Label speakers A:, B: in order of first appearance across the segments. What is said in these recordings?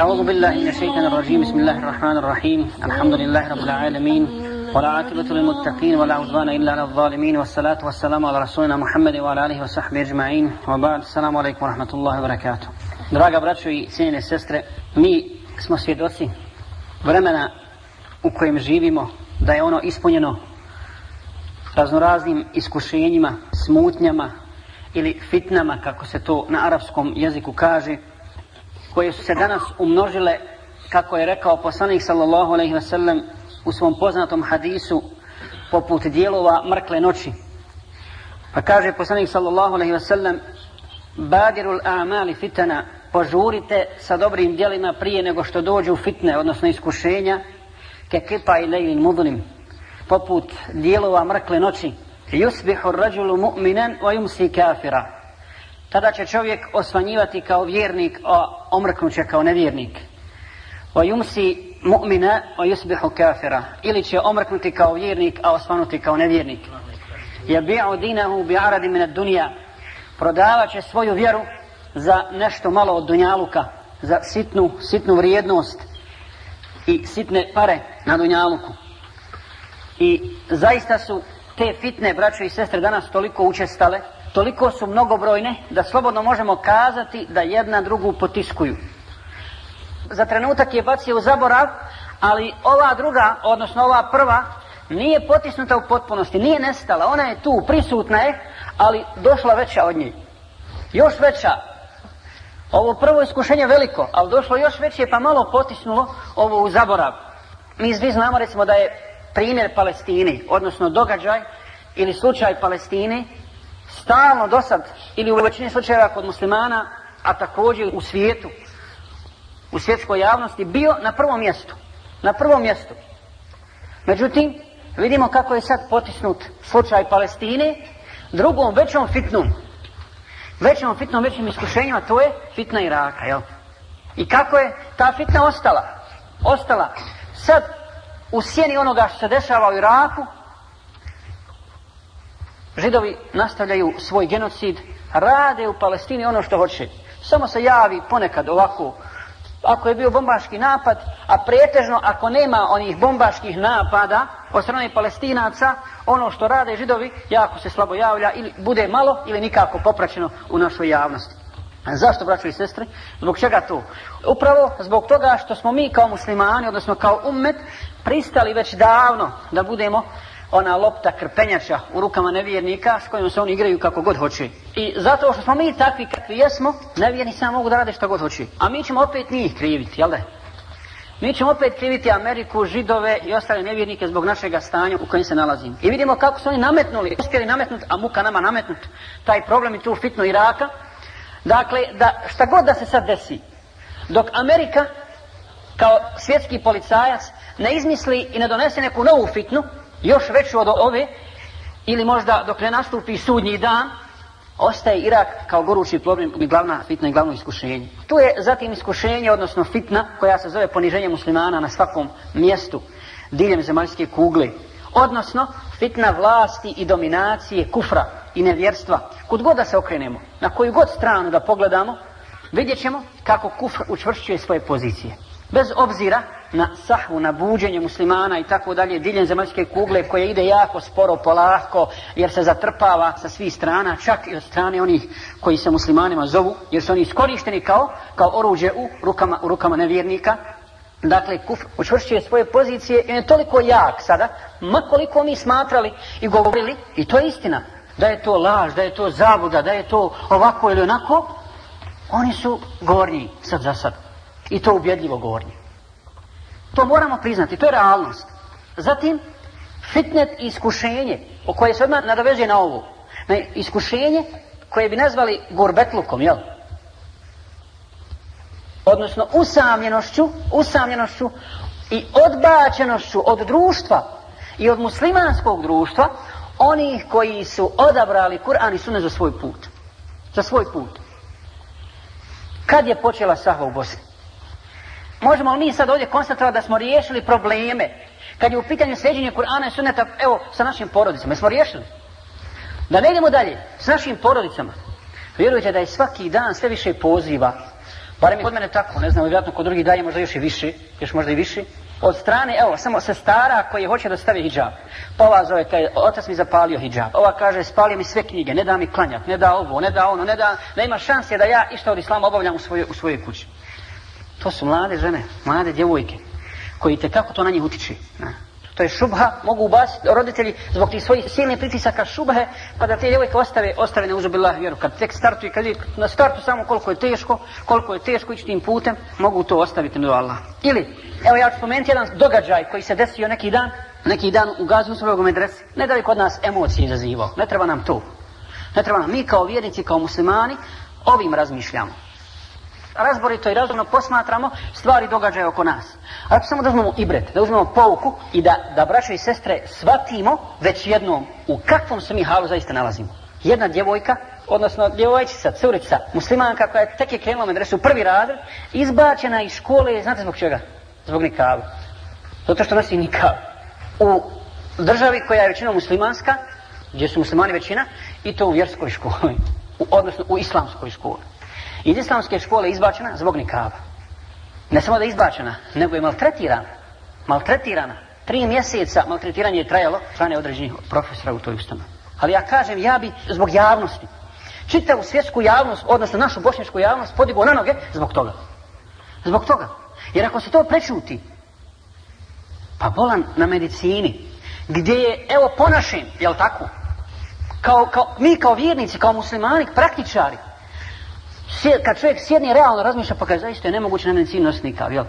A: أعوذ بالله من الشيطان الرجيم بسم الله الرحمن الرحيم الحمد لله رب العالمين ولا عاقبة للمتقين ولا عدوان إلا على الظالمين والصلاة والسلام على رسولنا محمد وعلى آله وصحبه أجمعين وبعد السلام عليكم ورحمة الله وبركاته دراجة براتشو سينة سيسترة مي اسمه سيدوسي برمنا وكويم جيبيمو دايونو إسبونينو raznoraznim iskušenjima, smutnjama ili fitnama, kako se to na arapskom jeziku kaže, koje su se danas umnožile, kako je rekao poslanik sallallahu alaihi ve sellem u svom poznatom hadisu, poput dijelova mrkle noći. Pa kaže poslanik sallallahu alaihi ve sellem, badirul amali fitana, požurite sa dobrim dijelima prije nego što dođu fitne, odnosno iskušenja, ke kipa i lejin mudlim, poput dijelova mrkle noći. Yusbihu rajulu mu'minan wa yumsi kafira tada će čovjek osvanjivati kao vjernik, a omrknut će kao nevjernik. Va jumsi mu'mina, va jusbihu kafira. Ili će omrknuti kao vjernik, a osvanuti kao nevjernik. Je bi'u dinahu bi'aradi minad dunija. Prodavat će svoju vjeru za nešto malo od dunjaluka, za sitnu, sitnu vrijednost i sitne pare na dunjaluku. I zaista su te fitne, braćo i sestre, danas toliko učestale, toliko su mnogobrojne da slobodno možemo kazati da jedna drugu potiskuju. Za trenutak je bacio u zaborav, ali ova druga, odnosno ova prva, nije potisnuta u potpunosti, nije nestala, ona je tu, prisutna je, ali došla veća od njih. Još veća. Ovo prvo iskušenje je veliko, ali došlo još veće pa malo potisnulo ovo u zaborav. Mi svi znamo recimo da je primjer Palestini, odnosno događaj ili slučaj Palestini stalno do sad, ili u većini slučajeva kod muslimana, a također u svijetu, u svjetskoj javnosti, bio na prvom mjestu. Na prvom mjestu. Međutim, vidimo kako je sad potisnut slučaj Palestine drugom većom fitnom. Većom fitnom, većim iskušenjima, to je fitna Iraka, jel? I kako je ta fitna ostala? Ostala sad u sjeni onoga što se dešava u Iraku, židovi nastavljaju svoj genocid, rade u Palestini ono što hoće. Samo se javi ponekad ovako, ako je bio bombaški napad, a pretežno ako nema onih bombaških napada od strane palestinaca, ono što rade židovi jako se slabo javlja ili bude malo ili nikako popraćeno u našoj javnosti. Zašto, braćo i sestre? Zbog čega to? Upravo zbog toga što smo mi kao muslimani, odnosno kao ummet, pristali već davno da budemo ona lopta krpenjača u rukama nevjernika s kojom se oni igraju kako god hoće. I zato što smo mi takvi kakvi jesmo, nevjerni samo mogu da rade što god hoće. A mi ćemo opet njih kriviti, jel da? Mi ćemo opet kriviti Ameriku, Židove i ostale nevjernike zbog našeg stanja u kojem se nalazim. I vidimo kako su oni nametnuli, uspjeli nametnut, a muka nama nametnut, taj problem i tu fitno Iraka. Dakle, da, šta god da se sad desi, dok Amerika kao svjetski policajac ne izmisli i ne donese neku novu fitnu, još veću od ove, ili možda dok ne nastupi sudnji dan, ostaje Irak kao gorući problem i glavna fitna i glavno iskušenje. Tu je zatim iskušenje, odnosno fitna, koja se zove poniženje muslimana na svakom mjestu diljem zemaljske kugle. Odnosno, fitna vlasti i dominacije kufra i nevjerstva. Kud god da se okrenemo, na koju god stranu da pogledamo, vidjet ćemo kako kufr učvršćuje svoje pozicije. Bez obzira na sahvu, na buđenje muslimana i tako dalje, diljen zemaljske kugle koje ide jako sporo, polako, jer se zatrpava sa svih strana, čak i od strane onih koji se muslimanima zovu, jer su oni iskorišteni kao, kao oruđe u rukama, u rukama nevjernika. Dakle, kuf učvršćuje svoje pozicije i on je toliko jak sada, makoliko mi smatrali i govorili, i to je istina, da je to laž, da je to zabuda, da je to ovako ili onako, oni su gornji sad za sad. I to ubjedljivo gornje. To moramo priznati, to je realnost. Zatim, fitnet i iskušenje, o koje se odmah nadoveže na ovu. Na iskušenje koje bi nazvali gurbetlukom, jel? Odnosno, usamljenošću, usamljenošću i odbačenošću od društva i od muslimanskog društva, onih koji su odabrali Kur'an i Sunne za svoj put. Za svoj put. Kad je počela sahva u Bosni? Možemo li mi sad ovdje konstatovati da smo riješili probleme kad je u pitanju sređenja Kur'ana i Sunneta, evo, sa našim porodicama, smo riješili. Da ne idemo dalje, s našim porodicama. Vjerujte da je svaki dan sve više poziva, barem kod mene tako, ne znam, vjerojatno kod drugih dalje možda još i više, još možda i više, od strane, evo, samo se stara koji hoće da stavi hijab. Pa ova zove, kaj, otac mi zapalio hijab. Ova kaže, spali mi sve knjige, ne da mi klanjat, ne da ovo, ne da ono, ne da, ne ima šanse da ja išta od islama obavljam u svojoj, u svojoj kući. To su mlade žene, mlade djevojke, koji te kako to na njih utiče. Ne. To je šubha, mogu ubaciti roditelji zbog tih svojih silnih pritisaka šubhe, pa da te djevojke ostave, ostave neuzubila vjeru. Kad tek startuje, kad je na startu samo koliko je teško, koliko je teško ići tim putem, mogu to ostaviti do Allah. Ili, evo ja ću spomenuti jedan događaj koji se desio neki dan, neki dan u gazu svojeg medrese, ne da bi kod nas emocije izazivao, ne treba nam to. Ne treba nam, mi kao vjernici, kao muslimani, ovim razmišljamo razborito i razumno posmatramo stvari događaje oko nas. Ako samo da uzmemo ibret, da uzmemo pouku i da, da braće i sestre shvatimo već jednom u kakvom se mi halu zaista nalazimo. Jedna djevojka, odnosno djevojčica, curica, muslimanka koja je tek je krenula u medresu, prvi rad, izbačena iz škole, znate zbog čega? Zbog nikavu. Zato što nosi nikavu. U državi koja je većinom muslimanska, gdje su muslimani većina, i to u vjerskoj školi, u, odnosno u islamskoj školi iz islamske škole izbačena zbog nikaba. Ne samo da je izbačena, nego je maltretirana. Maltretirana. Tri mjeseca maltretiranje je trajalo strane određenih profesora u toj ustanovi. Ali ja kažem, ja bi zbog javnosti, čitavu svjetsku javnost, odnosno našu bošnjačku javnost, podigo na noge zbog toga. Zbog toga. Jer ako se to prečuti, pa bolan na medicini, gdje je, evo, ponašen, jel tako, kao, kao, mi kao vjernici, kao muslimani, praktičari, kad čovjek sjedne realno razmišlja, pa kaže, zaista je nemoguće na medicinu nositi nikav, jel?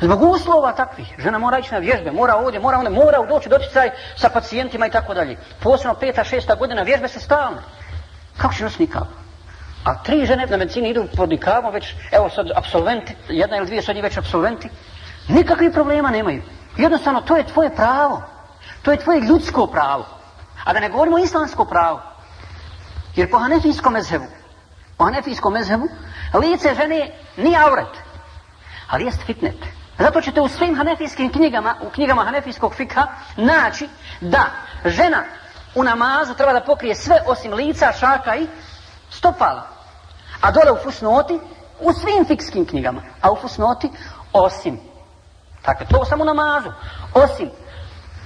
A: Zbog uslova takvih, žena mora ići na vježbe, mora ovdje, mora ovdje, mora u doći, doći sa, sa pacijentima i tako dalje. Posebno peta, šesta godina, vježbe se stalno. Kako će nositi nikav? A tri žene na medicini idu pod nikavom, već, evo sad, absolventi, jedna ili dvije su od njih već absolventi, nikakvih problema nemaju. Jednostavno, to je tvoje pravo. To je tvoje ljudsko pravo. A da ne govorimo islamsko pravo. Jer po hanefijskom mezhevu, anefijskom mezhebu, lice žene nije avret, ali jest fitnet. Zato ćete u svim hanefijskim knjigama, u knjigama hanefijskog fikha, naći da žena u namazu treba da pokrije sve osim lica, šaka i stopala. A dole u fusnoti, u svim fikskim knjigama, a u fusnoti osim. Dakle, to samo u namazu. Osim,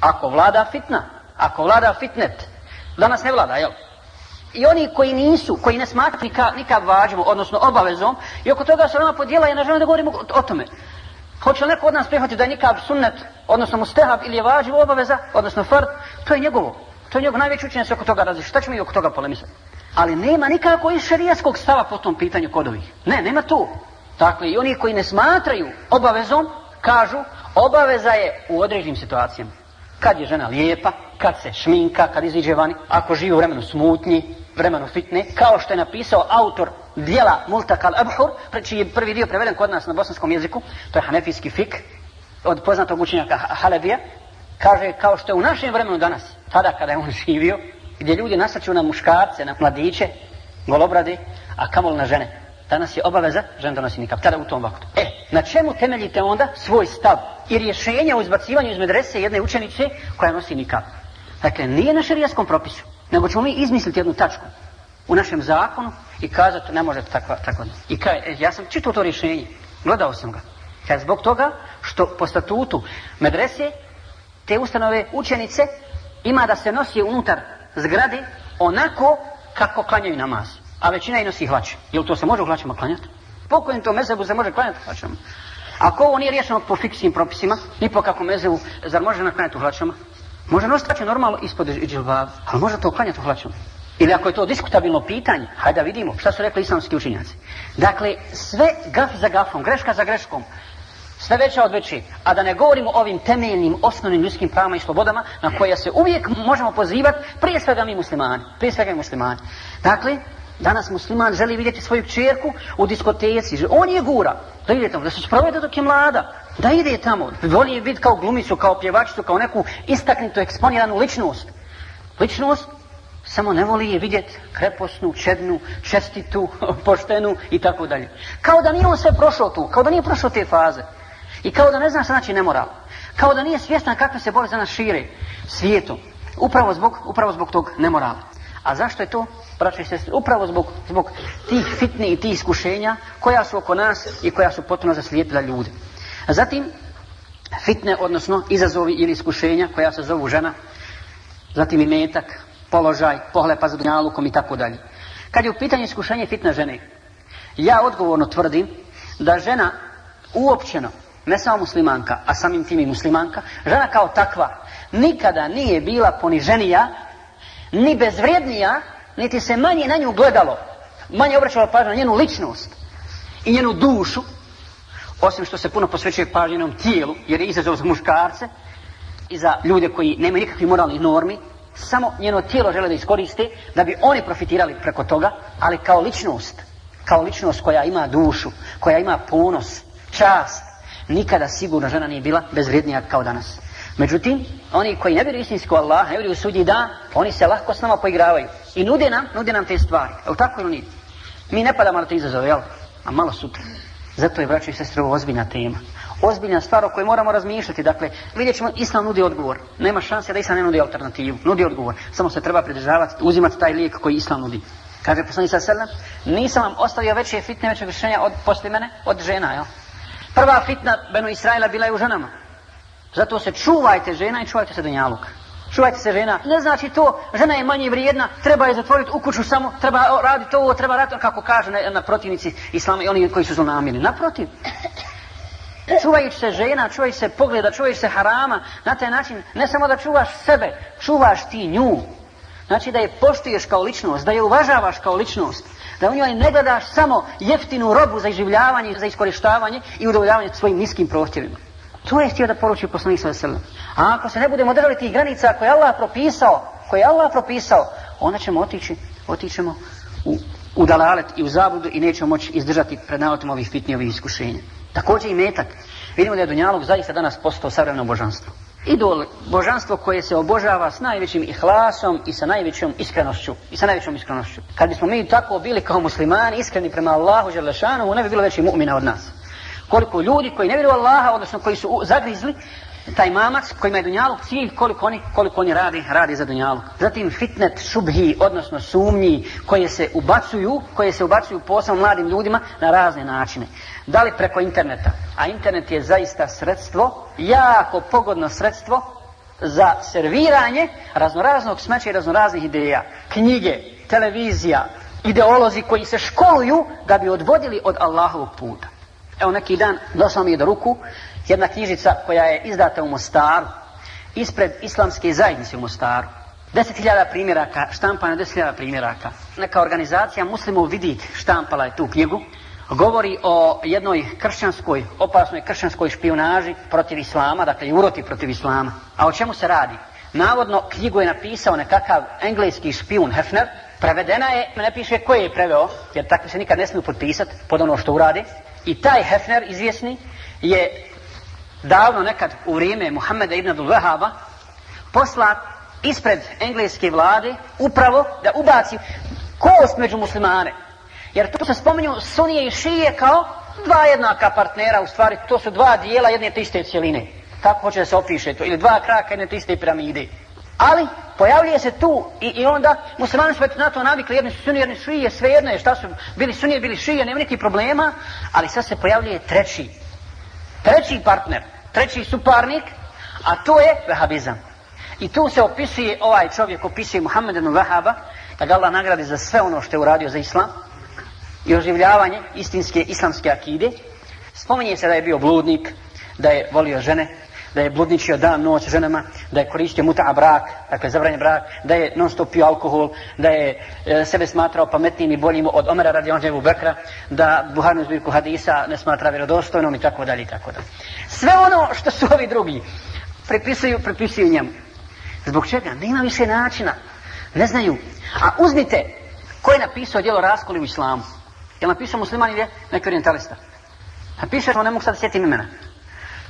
A: ako vlada fitna, ako vlada fitnet, danas ne vlada, jel? i oni koji nisu, koji ne smatruju nikad, nikad vađimo, odnosno obavezom, i oko toga se nama podijela, ja ne želim da govorimo o, o tome. Hoće li neko od nas prihvatiti da je nikad sunnet, odnosno mustehab ili je vađivo obaveza, odnosno fard, to je njegovo. To je njegovo najveće učenje se oko toga različi. Šta ćemo i oko toga polemisati? Ali nema nikako i šarijaskog stava po tom pitanju kod ovih. Ne, nema tu. Dakle, i oni koji ne smatraju obavezom, kažu, obaveza je u određenim situacijama. Kad je žena lijepa, kad se šminka, kad iziđe vani, ako živi u vremenu smutnji, vremenu fitne, kao što je napisao autor dijela Multakal Abhur, čiji je prvi dio preveden kod nas na bosanskom jeziku, to je hanefijski fik, od poznatog učenjaka Halebija, kaže kao što je u našem vremenu danas, tada kada je on živio, gdje ljudi nasrću na muškarce, na mladiće, golobrade, a kamol na žene. Danas je obaveza, žena donosi nikak, tada u tom vaktu. E, na čemu temeljite onda svoj stav i rješenje o izbacivanju iz medrese jedne učenice koja nosi nikak? Dakle, nije na šarijaskom propisu. Nego ćemo mi izmisliti jednu tačku u našem zakonu i kazati ne može tako, tako. I kaj, e, ja sam čitao to rješenje, gledao sam ga. Kaj, zbog toga što po statutu medrese te ustanove učenice ima da se nosi unutar zgrade onako kako klanjaju namaz. A većina i nosi hlače. Jel to se može u hlačama klanjati? Pokojim to mezebu se može klanjati hlačama. Ako ovo nije riješeno po fiksnim propisima, ni po kakvom mezevu, zar može naklanjati u hlačama? Može nositi hlače normalno ispod džilbab, ali može to uklanjati u hlačom. Ili ako je to diskutabilno pitanje, hajde da vidimo šta su rekli islamski učinjaci. Dakle, sve gaf za gafom, greška za greškom, sve veća od veće, a da ne govorimo o ovim temeljnim, osnovnim ljudskim pravama i slobodama na koje se uvijek možemo pozivati, prije svega mi muslimani, prije svega i muslimani. Dakle, danas musliman želi vidjeti svoju čerku u diskoteci, on je gura, da ide tamo, da se sprovede dok je mlada, da ide tamo, voli je biti kao glumicu, kao pjevačicu, kao neku istaknutu, eksponiranu ličnost. Ličnost, samo ne voli je vidjet kreposnu, čednu, čestitu, poštenu i tako dalje. Kao da nije on sve prošao tu, kao da nije prošao te faze. I kao da ne zna što znači nemoral. Kao da nije svjestan kakve se bore za nas šire svijetom. Upravo zbog, upravo zbog tog nemorala. A zašto je to? Braće se, upravo zbog, zbog tih fitni i tih iskušenja koja su oko nas i koja su potpuno zaslijepila ljude. Zatim, fitne, odnosno izazovi ili iskušenja koja se zovu žena, zatim i metak, položaj, pohlepa za dunjalukom i tako dalje. Kad je u pitanju iskušenje fitne žene, ja odgovorno tvrdim da žena uopćeno, ne samo muslimanka, a samim tim i muslimanka, žena kao takva nikada nije bila poniženija, ni bezvrijednija, niti se manje na nju gledalo, manje obraćalo pažnje na njenu ličnost i njenu dušu, osim što se puno posvećuje pažnjenom tijelu, jer je izazov za muškarce i za ljude koji nemaju nikakvih moralnih normi, samo njeno tijelo žele da iskoriste, da bi oni profitirali preko toga, ali kao ličnost, kao ličnost koja ima dušu, koja ima ponos, čast, nikada sigurno žena nije bila bezvrednija kao danas. Međutim, oni koji ne vjeruju istinsko Allah, ne vjeruju sudji dan, oni se lahko s nama poigravaju. I nude nam, nude nam te stvari. Evo tako ili nije? Mi ne padamo na te izazove, jel? A malo sutra. Zato je, braćo i sestre, ovo ozbiljna tema. Ozbiljna stvar o kojoj moramo razmišljati. Dakle, vidjet ćemo, Islam nudi odgovor. Nema šanse da Islam ne nudi alternativu. Nudi odgovor. Samo se treba pridržavati, uzimati taj lijek koji Islam nudi. Kaže poslani sa selem, nisam vam ostavio veće fitne, veće rješenja od, posle mene, od žena. Jo? Prva fitna Benu Israela bila je u ženama. Zato se čuvajte žena i čuvajte se Dunjaluka čuvajte se žena, ne znači to, žena je manje vrijedna, treba je zatvoriti u kuću samo, treba raditi ovo, treba raditi, ono, kako kaže na, na protivnici islama i oni koji su zlonamirni, naprotiv. Čuvajući se žena, čuvajući se pogleda, čuvajući se harama, na taj način, ne samo da čuvaš sebe, čuvaš ti nju. Znači da je poštuješ kao ličnost, da je uvažavaš kao ličnost, da u njoj ne gledaš samo jeftinu robu za iživljavanje, za iskorištavanje i udovoljavanje svojim niskim prohtjevima. To je htio da poruči poslanik sa veselom. A ako se ne budemo držali tih granica koje Allah propisao, koje Allah propisao, onda ćemo otići, otićemo u, u dalalet i u zabludu i nećemo moći izdržati pred nalotom ovih fitni, ovih iskušenja. Također i metak. Vidimo da je Dunjalog zaista danas postao savremno božanstvo. Idol, božanstvo koje se obožava s najvećim ihlasom i sa najvećom iskrenošću. I sa najvećom iskrenošću. Kad bismo mi tako bili kao muslimani, iskreni prema Allahu Đerlešanu, ne bi bilo veći mu'mina od nas koliko ljudi koji ne vjeruju Allaha, odnosno koji su zagrizli, taj mamac kojima je dunjaluk cilj koliko oni, koliko oni radi, radi za dunjaluk. Zatim fitnet subhi, odnosno sumnji koje se ubacuju, koje se ubacuju posao mladim ljudima na razne načine. Da li preko interneta? A internet je zaista sredstvo, jako pogodno sredstvo za serviranje raznoraznog smeća i raznoraznih ideja. Knjige, televizija, ideolozi koji se školuju da bi odvodili od Allahovog puta. Evo neki dan došla mi je do ruku jedna knjižica koja je izdata u Mostaru ispred islamske zajednice u Mostaru. 10.000 primjeraka, štampano 10.000 primjeraka. Neka organizacija Muslimo vidi štampala je tu knjigu. Govori o jednoj kršćanskoj, opasnoj kršćanskoj špionaži protiv islama, dakle i uroti protiv islama. A o čemu se radi? Navodno, knjigu je napisao nekakav engleski špion Hefner. Prevedena je, ne piše koje je preveo, jer tako se nikad ne smiju potpisati pod ono što uradi. I taj Hefner izvjesni je davno nekad u vrijeme Muhammeda ibn Abdul Wahaba posla ispred engleske vlade upravo da ubaci kost među muslimane. Jer tu se spominju sunije i šije kao dva jednaka partnera, u stvari to su dva dijela jedne te iste cijeline. Tako hoće da se opiše to, ili dva kraka jedne te iste piramide. Ali, pojavljuje se tu i, i onda muslimani su već na to navikli, jedni su suni, jedni su šije, sve jedno je šta su bili suni, bili šije, nema nikih problema, ali sad se pojavljuje treći, treći partner, treći suparnik, a to je vehabizam. I tu se opisuje ovaj čovjek, opisuje Muhammedanu vehaba, da ga Allah nagradi za sve ono što je uradio za islam i oživljavanje istinske islamske akide. Spominje se da je bio bludnik, da je volio žene, da je bludničio dan, noć ženama, da je koristio muta brak, dakle zabranjen brak, da je non stop pio alkohol, da je e, sebe smatrao pametnim i boljim od Omera radi Onđevu Bekra, da Buharnu zbirku hadisa ne smatra vjerodostojnom i tako dalje i tako dalje. Sve ono što su ovi drugi prepisuju, prepisuju njemu. Zbog čega? Ne ima više načina. Ne znaju. A uzmite, ko je napisao djelo raskoli u islamu? Je li napisao musliman ili je neki orientalista? Napisao, ne mogu sad sjetiti imena.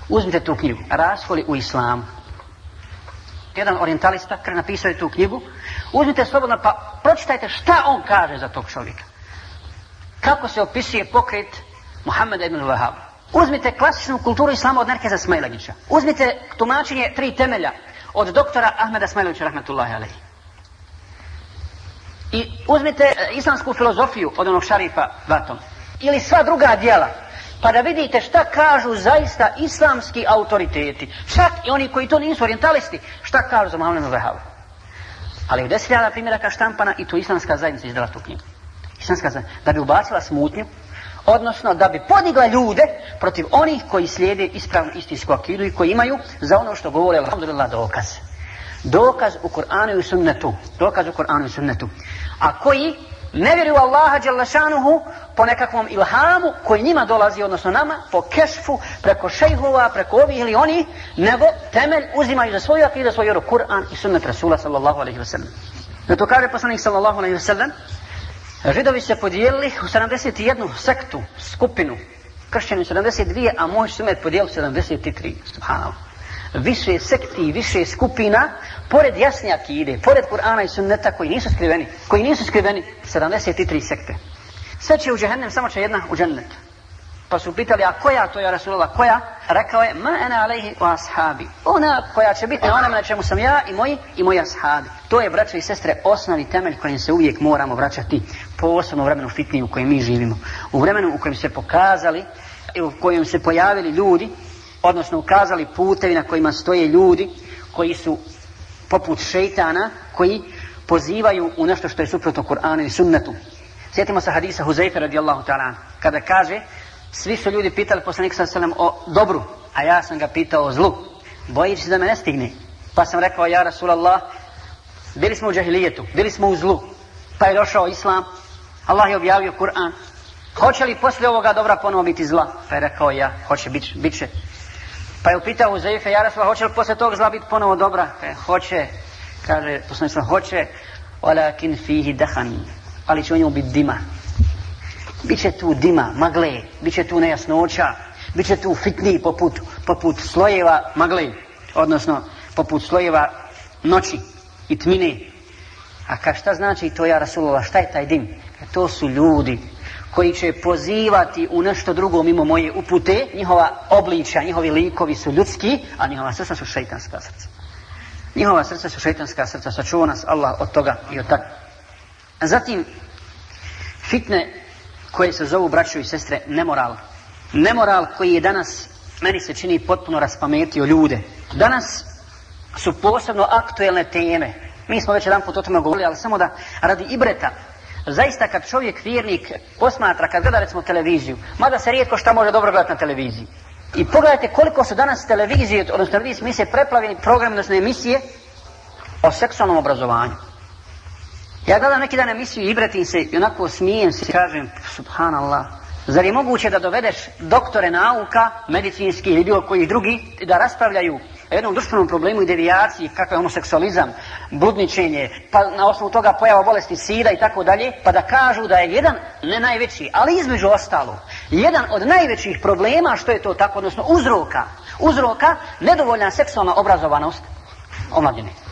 A: Uzmite tu knjigu, Raskoli u islamu. Jedan orientalista kada napisao je tu knjigu, uzmite slobodno pa pročitajte šta on kaže za tog čovjeka. Kako se opisuje pokret Muhammeda ibn Wahhab. Uzmite klasičnu kulturu islama od Nerkeza Smajlagića. Uzmite tumačenje tri temelja od doktora Ahmeda Smajlagića, rahmetullahi alaihi. I uzmite e, islamsku filozofiju od onog šarifa Vatom. Ili sva druga dijela pa da vidite šta kažu zaista islamski autoriteti. Čak i oni koji to nisu orientalisti, šta kažu za Mohamedom Vehavu. Ali u deset ljada primjeraka štampana i to islamska zajednica izdala tu knjigu. Islamska zajednica, da bi ubacila smutnju, odnosno da bi podigla ljude protiv onih koji slijede ispravnu istinsku akidu i koji imaju za ono što govore Alhamdulillah dokaz. Dokaz u Kur'anu i sunnetu. Dokaz u Kur'anu i sunnetu. A koji ne vjeruju Allaha Đalašanuhu, po nekakvom ilhamu koji njima dolazi, odnosno nama, po kešfu, preko šejhova, preko ovih ili oni, nego temelj uzimaju za svoju akidu, svoju vjeru, Kur'an i sunnet Rasula sallallahu alaihi wa sallam. Zato kaže poslanik sallallahu alaihi wa sallam, židovi se podijelili u 71 sektu, skupinu, kršćani 72, a moj sumet podijelili 73, subhanallah više sekti, više skupina, pored jasnjaki ide, pored Kur'ana i sunneta koji nisu skriveni, koji nisu skriveni, 73 sekte sve će u džehennem, samo će jedna u džennet. Pa su pitali, a koja to je Rasulullah, koja? Rekao je, ma ena alejhi u ashabi. Ona koja će biti na onem na čemu sam ja i moji, i moji ashabi. To je, braćo i sestre, osnovni temelj kojim se uvijek moramo vraćati posebno u vremenu fitni u kojem mi živimo. U vremenu u kojem se pokazali, i u kojem se pojavili ljudi, odnosno ukazali putevi na kojima stoje ljudi koji su poput šeitana, koji pozivaju u nešto što je suprotno Kur'anu i sunnetu. Sjetimo se hadisa Huzeyfe radijallahu ta'ala, kada kaže, svi su ljudi pitali poslanik sa selem o dobru, a ja sam ga pitao o zlu. Bojiš se da me ne stigne. Pa sam rekao, ja Rasulallah, bili smo u džahilijetu, bili smo u zlu. Pa je došao Islam, Allah je objavio Kur'an. Hoće li poslije ovoga dobra ponovo biti zla? Pa je rekao, ja, hoće, bit, bit će. Pa je upitao Huzeyfe, ja Rasulallah, hoće li poslije tog zla biti ponovo dobra? Pa je, hoće, kaže, poslanik sa hoće, Olakin fihi dahanin ali će u njemu biti dima. Biće tu dima, magle, biće tu nejasnoća, biće tu fitni poput, poput slojeva magle, odnosno poput slojeva noći i tmine. A ka šta znači to ja Rasulullah, šta je taj dim? E, to su ljudi koji će pozivati u nešto drugo mimo moje upute, njihova obliča, njihovi likovi su ljudski, a njihova srca su šeitanska srca. Njihova srca su šeitanska srca, sačuva nas Allah od toga i od takvih. Zatim, fitne koje se zovu braću i sestre, nemoral. Nemoral koji je danas, meni se čini, potpuno raspametio ljude. Danas su posebno aktuelne teme. Mi smo već jedan put o tome govorili, ali samo da radi ibreta. Zaista kad čovjek vjernik posmatra, kad gleda recimo televiziju, mada se rijetko šta može dobro gledati na televiziji. I pogledajte koliko su danas televizije, odnosno televizije, mi se preplavili program, odnosno emisije o seksualnom obrazovanju. Ja gledam neki dan emisiju i ibretim se i onako smijem se i kažem, subhanallah, zar je moguće da dovedeš doktore nauka, medicinski ili bilo koji drugi, da raspravljaju o jednom društvenom problemu i devijaciji, kakav je homoseksualizam, bludničenje, pa na osnovu toga pojava bolesti sida i tako dalje, pa da kažu da je jedan, ne najveći, ali između ostalo, jedan od najvećih problema, što je to tako, odnosno uzroka, uzroka nedovoljna seksualna obrazovanost omladine.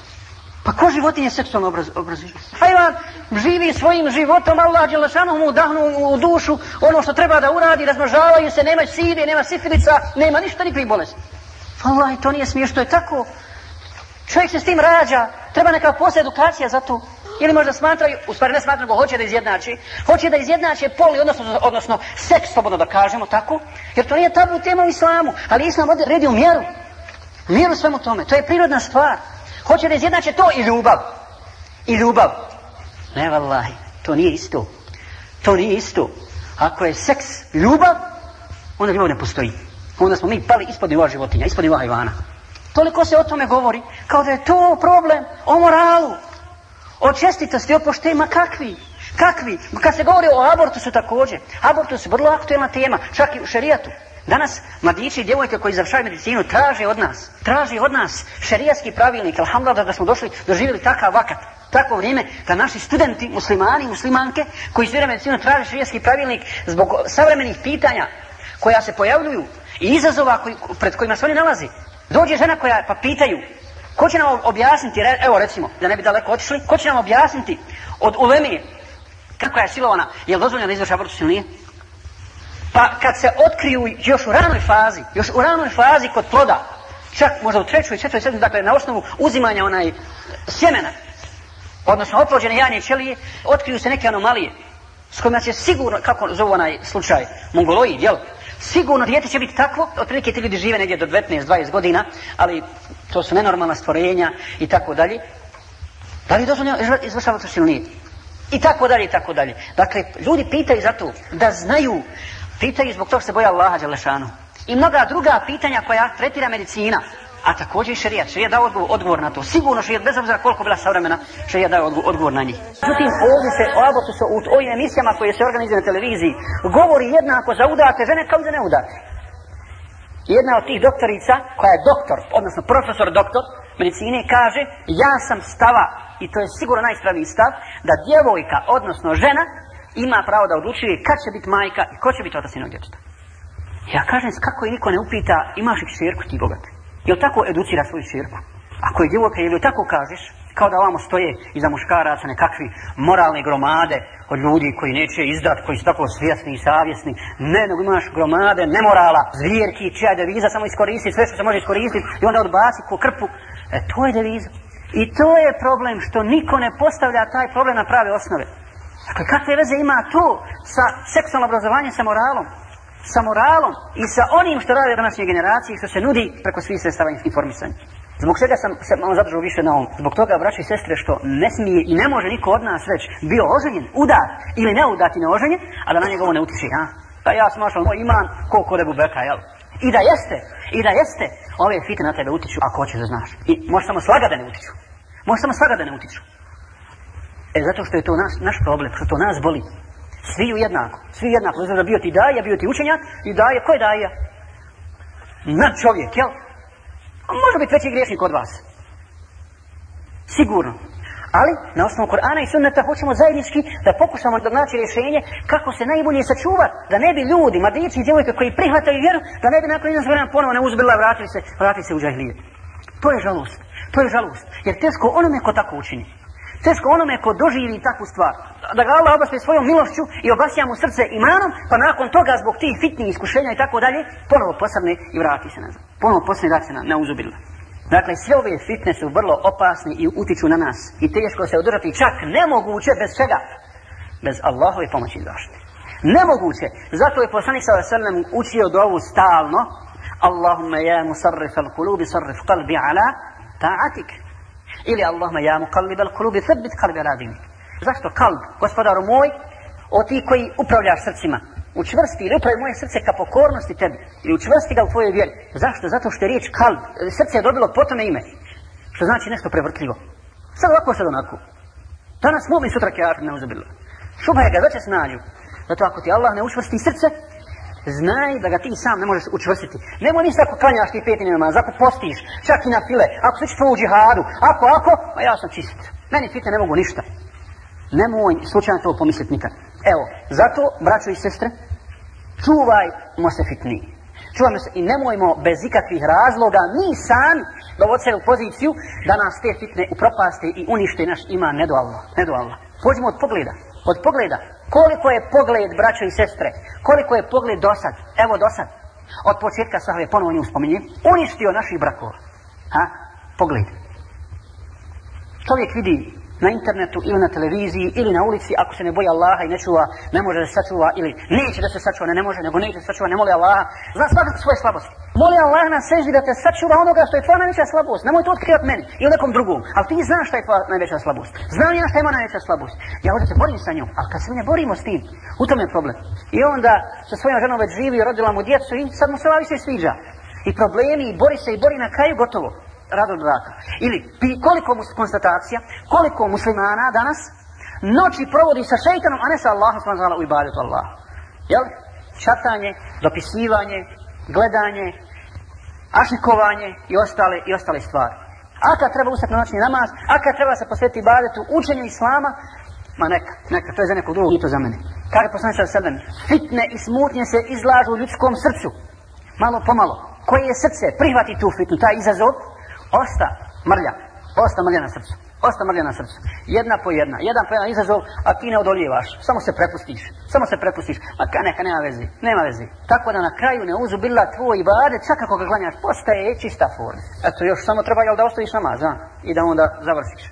A: Pa ko životinje seksualno obraz, obrazuje? Hajvan živi svojim životom, Allah Đelešanu mu dahnu u dušu ono što treba da uradi, razmažavaju se, nema sirije, nema sifilica, nema ništa, nikakvih bolesti. Allah, to nije smiješno, je tako. Čovjek se s tim rađa, treba neka posle edukacija za to. Ili možda smatraju, u stvari ne smatraju, go, hoće da izjednači, hoće da izjednači poli, odnosno, odnosno seks, slobodno da kažemo, tako? Jer to nije tabu tema u islamu, ali islam odredi u mjeru. Mjeru svemu tome, to je prirodna stvar. Hoće da izjednače to i ljubav. I ljubav. Ne, vallahi, to nije isto. To nije isto. Ako je seks ljubav, onda ljubav ne postoji. Onda smo mi pali ispod nivoa životinja, ispod nivoa Ivana. Toliko se o tome govori, kao da je to problem o moralu, o čestitosti, o poštenima, kakvi, kakvi. Kad se govori o abortusu također, abortus je vrlo aktuelna tema, čak i u šerijatu. Danas mladići i djevojke koji završavaju medicinu traže od nas, traže od nas šerijatski pravilnik, alhamdulillah da smo došli, doživjeli takav vakat, tako vrijeme da naši studenti, muslimani, muslimanke koji studiraju medicinu traže šerijatski pravilnik zbog savremenih pitanja koja se pojavljuju i izazova koji, pred kojima se oni nalazi. Dođe žena koja pa pitaju, ko će nam objasniti, re, evo recimo, da ne bi daleko otišli, ko će nam objasniti od ulemije kako je silovana, je li dozvoljeno da izvrša abortus ili nije? Pa kad se otkriju još u ranoj fazi, još u ranoj fazi kod ploda, čak možda u trećoj, četvrtoj, sedmoj, dakle na osnovu uzimanja onaj sjemena, odnosno oplođene jajne ćelije, otkriju se neke anomalije s kojima će sigurno, kako zove onaj slučaj, mongoloid, jel? Sigurno dijete će biti takvo, otprilike ti ljudi žive negdje do 19-20 godina, ali to su nenormalna stvorenja i tako dalje. Da li dozvoljeno izvršava to ili nije? I tako dalje, i tako dalje. Dakle, ljudi pitaju za to da znaju Pitaju zbog toga se boja Allaha Đelešanu. I mnoga druga pitanja koja tretira medicina, a također i šerijat. Šerijat dao odgovor, odgovor na to. Sigurno šerijat, bez obzira koliko bila savremena, šerijat dao odgovor, odgovor na njih. Zutim, ovdje se, ovdje se, so, u ovim emisijama koje se organizuju na televiziji, govori jednako za udate žene kao i za neudate. Jedna od tih doktorica, koja je doktor, odnosno profesor doktor medicine, kaže, ja sam stava, i to je sigurno najspravniji stav, da djevojka, odnosno žena, ima pravo da odlučuje kad će biti majka i ko će biti otac i djeteta. Ja kažem, kako je niko ne upita, imaš li širku ti bogat? Jel tako educira svoju širku? Ako je djevojka, jel tako kažeš, kao da ovamo stoje iza muškaraca nekakvi moralne gromade od ljudi koji neće izdat, koji su tako svjesni i savjesni. Ne, nego imaš gromade, nemorala, zvijerki, čija je deviza, samo iskoristi sve što se može iskoristiti i onda odbaci ko krpu. E, to je deviza. I to je problem što niko ne postavlja taj problem na prave osnove. Dakle, kakve veze ima to sa seksualnom obrazovanjem, sa moralom? Sa moralom i sa onim što rade današnje generacije i što se nudi preko svih sredstava informisanja. Zbog čega sam se malo zadržao više na ovom? Zbog toga, braći i sestre, što ne smije i ne može niko od nas reći bio oženjen, udat ili ne udat i ne oženjen, a da na njegovo ne utiče, ja? Pa ja sam moj iman koliko da bubeka, jel? I da jeste, i da jeste, ove fite na tebe utiču, ako hoćeš da znaš. I možeš samo slaga da ne utiču. Možeš samo slaga da ne utiču. E, zato što je to naš, naš problem, što to nas boli. Svi u jednako, svi u jednako, znači da bio ti daja, bio ti učenjak, i daje, ko je daja? Na čovjek, jel? A može biti veći griješnik od vas. Sigurno. Ali, na osnovu Korana i Sunneta, hoćemo zajednički da pokušamo da naći rješenje kako se najbolje sačuva, da ne bi ljudi, mladići i djevojke koji prihvataju vjeru, da ne bi nakon jedan zvrana ponovo ne uzbila, vratili se, vratili se u džahilijet. To je žalost. To je žalost. Jer teško onome ko tako učini teško onome ko doživi takvu stvar. Da ga Allah obasne svojom milošću i obasija mu srce imanom, pa nakon toga zbog tih fitnih iskušenja i tako dalje, ponovo posrne i vrati se nazad. Ponovo posrne da se na, na uzubila. Dakle, sve ove fitne su vrlo opasne i utiču na nas. I teško se održati čak nemoguće bez čega. Bez Allahove pomoći i zaštite. Nemoguće. Zato je poslanik sa vasem učio dovu stalno. Allahumma ja musarrif al kulubi, sarrif kalbi ala ta'atik. Ili Allahuma ja mu kalbi bel kulubi sebit kalbi radini. Zašto kalb, gospodaru moj, o ti koji upravljaš srcima, učvrsti ili upravi moje srce ka pokornosti tebi i učvrsti ga u tvojoj vjeri. Zašto? Zato što je riječ kalb, srce je dobilo potom ime, što znači nešto prevrtljivo. Sad ovako sad onako. Danas mogli sutra kjer ne uzabilo. Šubaj ga, da će snađu. Zato ako ti Allah ne učvrsti srce, Znaj da ga ti sam ne možeš učvrstiti. Nemoj misliti ako klanjaš ti peti namaz, ako postiš, čak i na file, ako sličiš to u džihadu, ako, ako, ma ja sam čist. Meni fitne ne mogu ništa. Nemoj slučajno to pomisliti nikad. Evo, zato, braćo i sestre, čuvajmo se fitni. Čuvajmo se i nemojmo bez ikakvih razloga mi sam dovoditi se u poziciju da nas te fitne upropaste i unište naš ima nedualno. Nedualno. Pođemo od pogleda. Od pogleda. Koliko je pogled, braćo i sestre, koliko je pogled dosad, evo dosad, od početka sahve, ponovo nju uspominje, uništio naših brakova. Ha? Pogled. Čovjek vidi na internetu ili na televiziji ili na ulici, ako se ne boji Allaha i ne čuva, ne može da se sačuva ili neće da se sačuva, ne, ne može, nego neće da se sačuva, ne moli Allaha, zna svoje slabosti. Moli Allah na seždi da te sačuva onoga što je tvoja najveća slabost. Nemoj to otkrivat meni ili nekom drugom. Ali ti znaš šta je tvoja najveća slabost. Znam ja šta je moja najveća slabost. Ja hoću se borim sa njom. Ali kad se mi ne borimo s tim, u tom je problem. I onda sa svojom ženom već živi, rodila mu djecu i sad mu se lavi se sviđa. I problemi, i bori se, i bori na kraju, gotovo. Radom braka. Ili pi, koliko mu konstatacija, koliko muslimana danas noći provodi sa šeitanom, a ne sa Allahom, sva zala, u ibadetu Allah. Jel? Čatanje, dopisivanje, gledanje, ašikovanje i ostale, i ostale stvari. A kad treba ustati na noćni namaz, a kad treba se posvetiti badetu učenju islama, ma neka, neka, to je za nekog drugog i to za mene. Kaže poslanič sa sedem, fitne i smutnje se izlažu u ljudskom srcu, malo pomalo. Koje je srce, prihvati tu fitnu, taj izazov, osta mrlja, osta mrlja na srcu. Osta mrlja na srcu. Jedna po jedna. Jedan po jedan izazov, a ti ne odoljevaš. Samo se prepustiš. Samo se prepustiš. Ma ka neka, nema vezi. Nema vezi. Tako da na kraju ne uzubila tvoj ibade, čak ako ga klanjaš, postaje čista forma. Eto, još samo treba, jel da ostaviš namaz, a? I da onda završiš.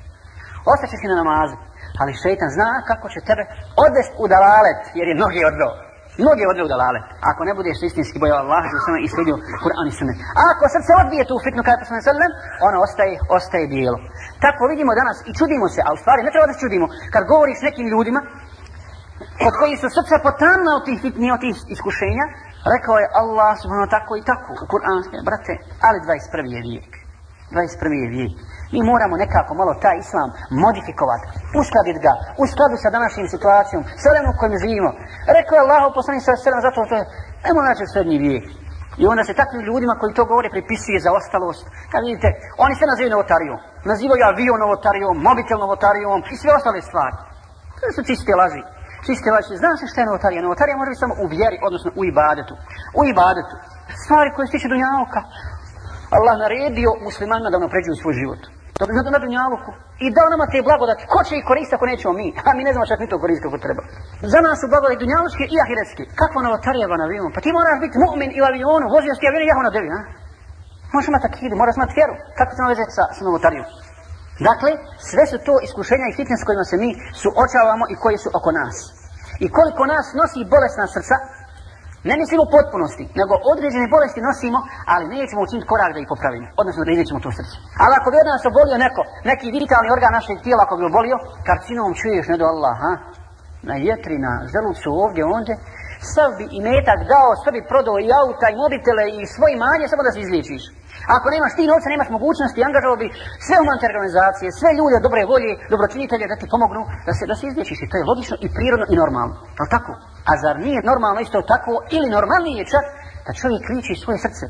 A: Ostaće si na namazu. Ali šeitan zna kako će tebe odvesti u dalalet, jer je noge odveo. Mnoge odveo da lale. Ako ne budeš istinski bojao Allah, da sam ono isledio Kur'an i Sunnet. A ako sad se odbije tu fitnu kada sam sve ona ostaje, ostaje bijelo. Tako vidimo danas i čudimo se, ali stvari ne treba da se čudimo. Kad govoriš s nekim ljudima, kod koji su srca potamna od tih fitni, od tih iskušenja, rekao je Allah subhano tako i tako, u Kur'anske, brate, ali 21. vijek. 21. vijek. Mi moramo nekako malo taj islam modifikovati, uskladiti ga u skladu sa današnjim situacijom, s vremenom kojim živimo. Rekao je Allah u poslanih sve sve zato što je, nemoj naći srednji vijek. I onda se takvim ljudima koji to govore pripisuje za ostalost. Kad vidite, oni se nazivaju novotarijom. Nazivaju avion novotarijom, mobitel novotarijom i sve ostale stvari. To su čiste laži. Čiste laži. Zna se šta je novotarija. Novotarija može biti samo u vjeri, odnosno u ibadetu. U ibadetu. Stvari koje se tiče dunjavka. Allah naredio muslimanima da ono pređu u svoj život. To bi na dunjaluku. I dao nama te blagodati. Ko će ih koristiti ako nećemo mi? A mi ne znamo čak ni to koristiti kako treba. Za nas su blagodati dunjaluški i ahiretski. Kakva novotarija ba na vimu? Pa ti moraš biti mu'min i u avionu. Vozio ti avion i jahu na devi, a? Možeš imati akidu, moraš imati vjeru. Kako se naveđe sa, sa novotarijom? Dakle, sve su to iskušenja i fitness kojima se mi suočavamo i koje su oko nas. I koliko nas nosi bolesna srca, Ne mislim u potpunosti, nego određene bolesti nosimo, ali nećemo učiniti korak da ih popravimo, odnosno da izvećemo to srce. Ali ako bi od nas obolio neko, neki vitalni organ našeg tijela, ako bi obolio, karcinom čuješ, ne do Allaha, na jetri, na zelucu, ovdje, ondje, sav bi i metak dao, sve bi prodao i auta, i mobitele, i svoj manje, samo da se izličiš. Ako nemaš ti novca, nemaš mogućnosti, angažao bi sve umanite organizacije, sve ljude, dobre volje, dobročinitelje da ti pomognu da se, da se izlječiš. I to je logično i prirodno i normalno. Al tako? A zar nije normalno isto tako ili normalnije je čak da čovjek liči svoje srce?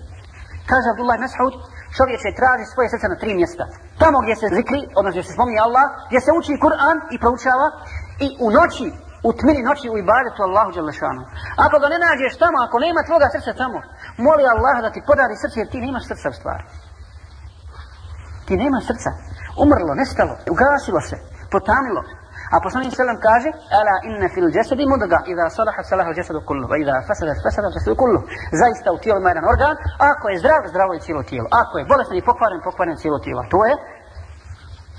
A: Kaže Abdullah Mas'ud, čovječe traži svoje srce na tri mjesta. Tamo gdje se zikri, odnosno gdje se spominje Allah, gdje se uči Kur'an i proučava i u noći u tmini noći u ibadetu Allahu Đalešanu. Ako ga ne nađeš tamo, ako nema tvoga srca tamo, moli Allah da ti podari srce jer ti nemaš srca u stvari. Ti nemaš srca. Umrlo, nestalo, ugasilo se, potanilo. A poslanik selam kaže: "Ala inna fil jasadi mudaga, idha salaha salaha jasadu kullu, wa idha fasada fasada jasadu kullu." Zaista u tijelu ima jedan organ, ako je zdrav, zdravo je cijelo tijelo. Ako je bolestan i pokvaren, pokvaren cijelo tijelo. To je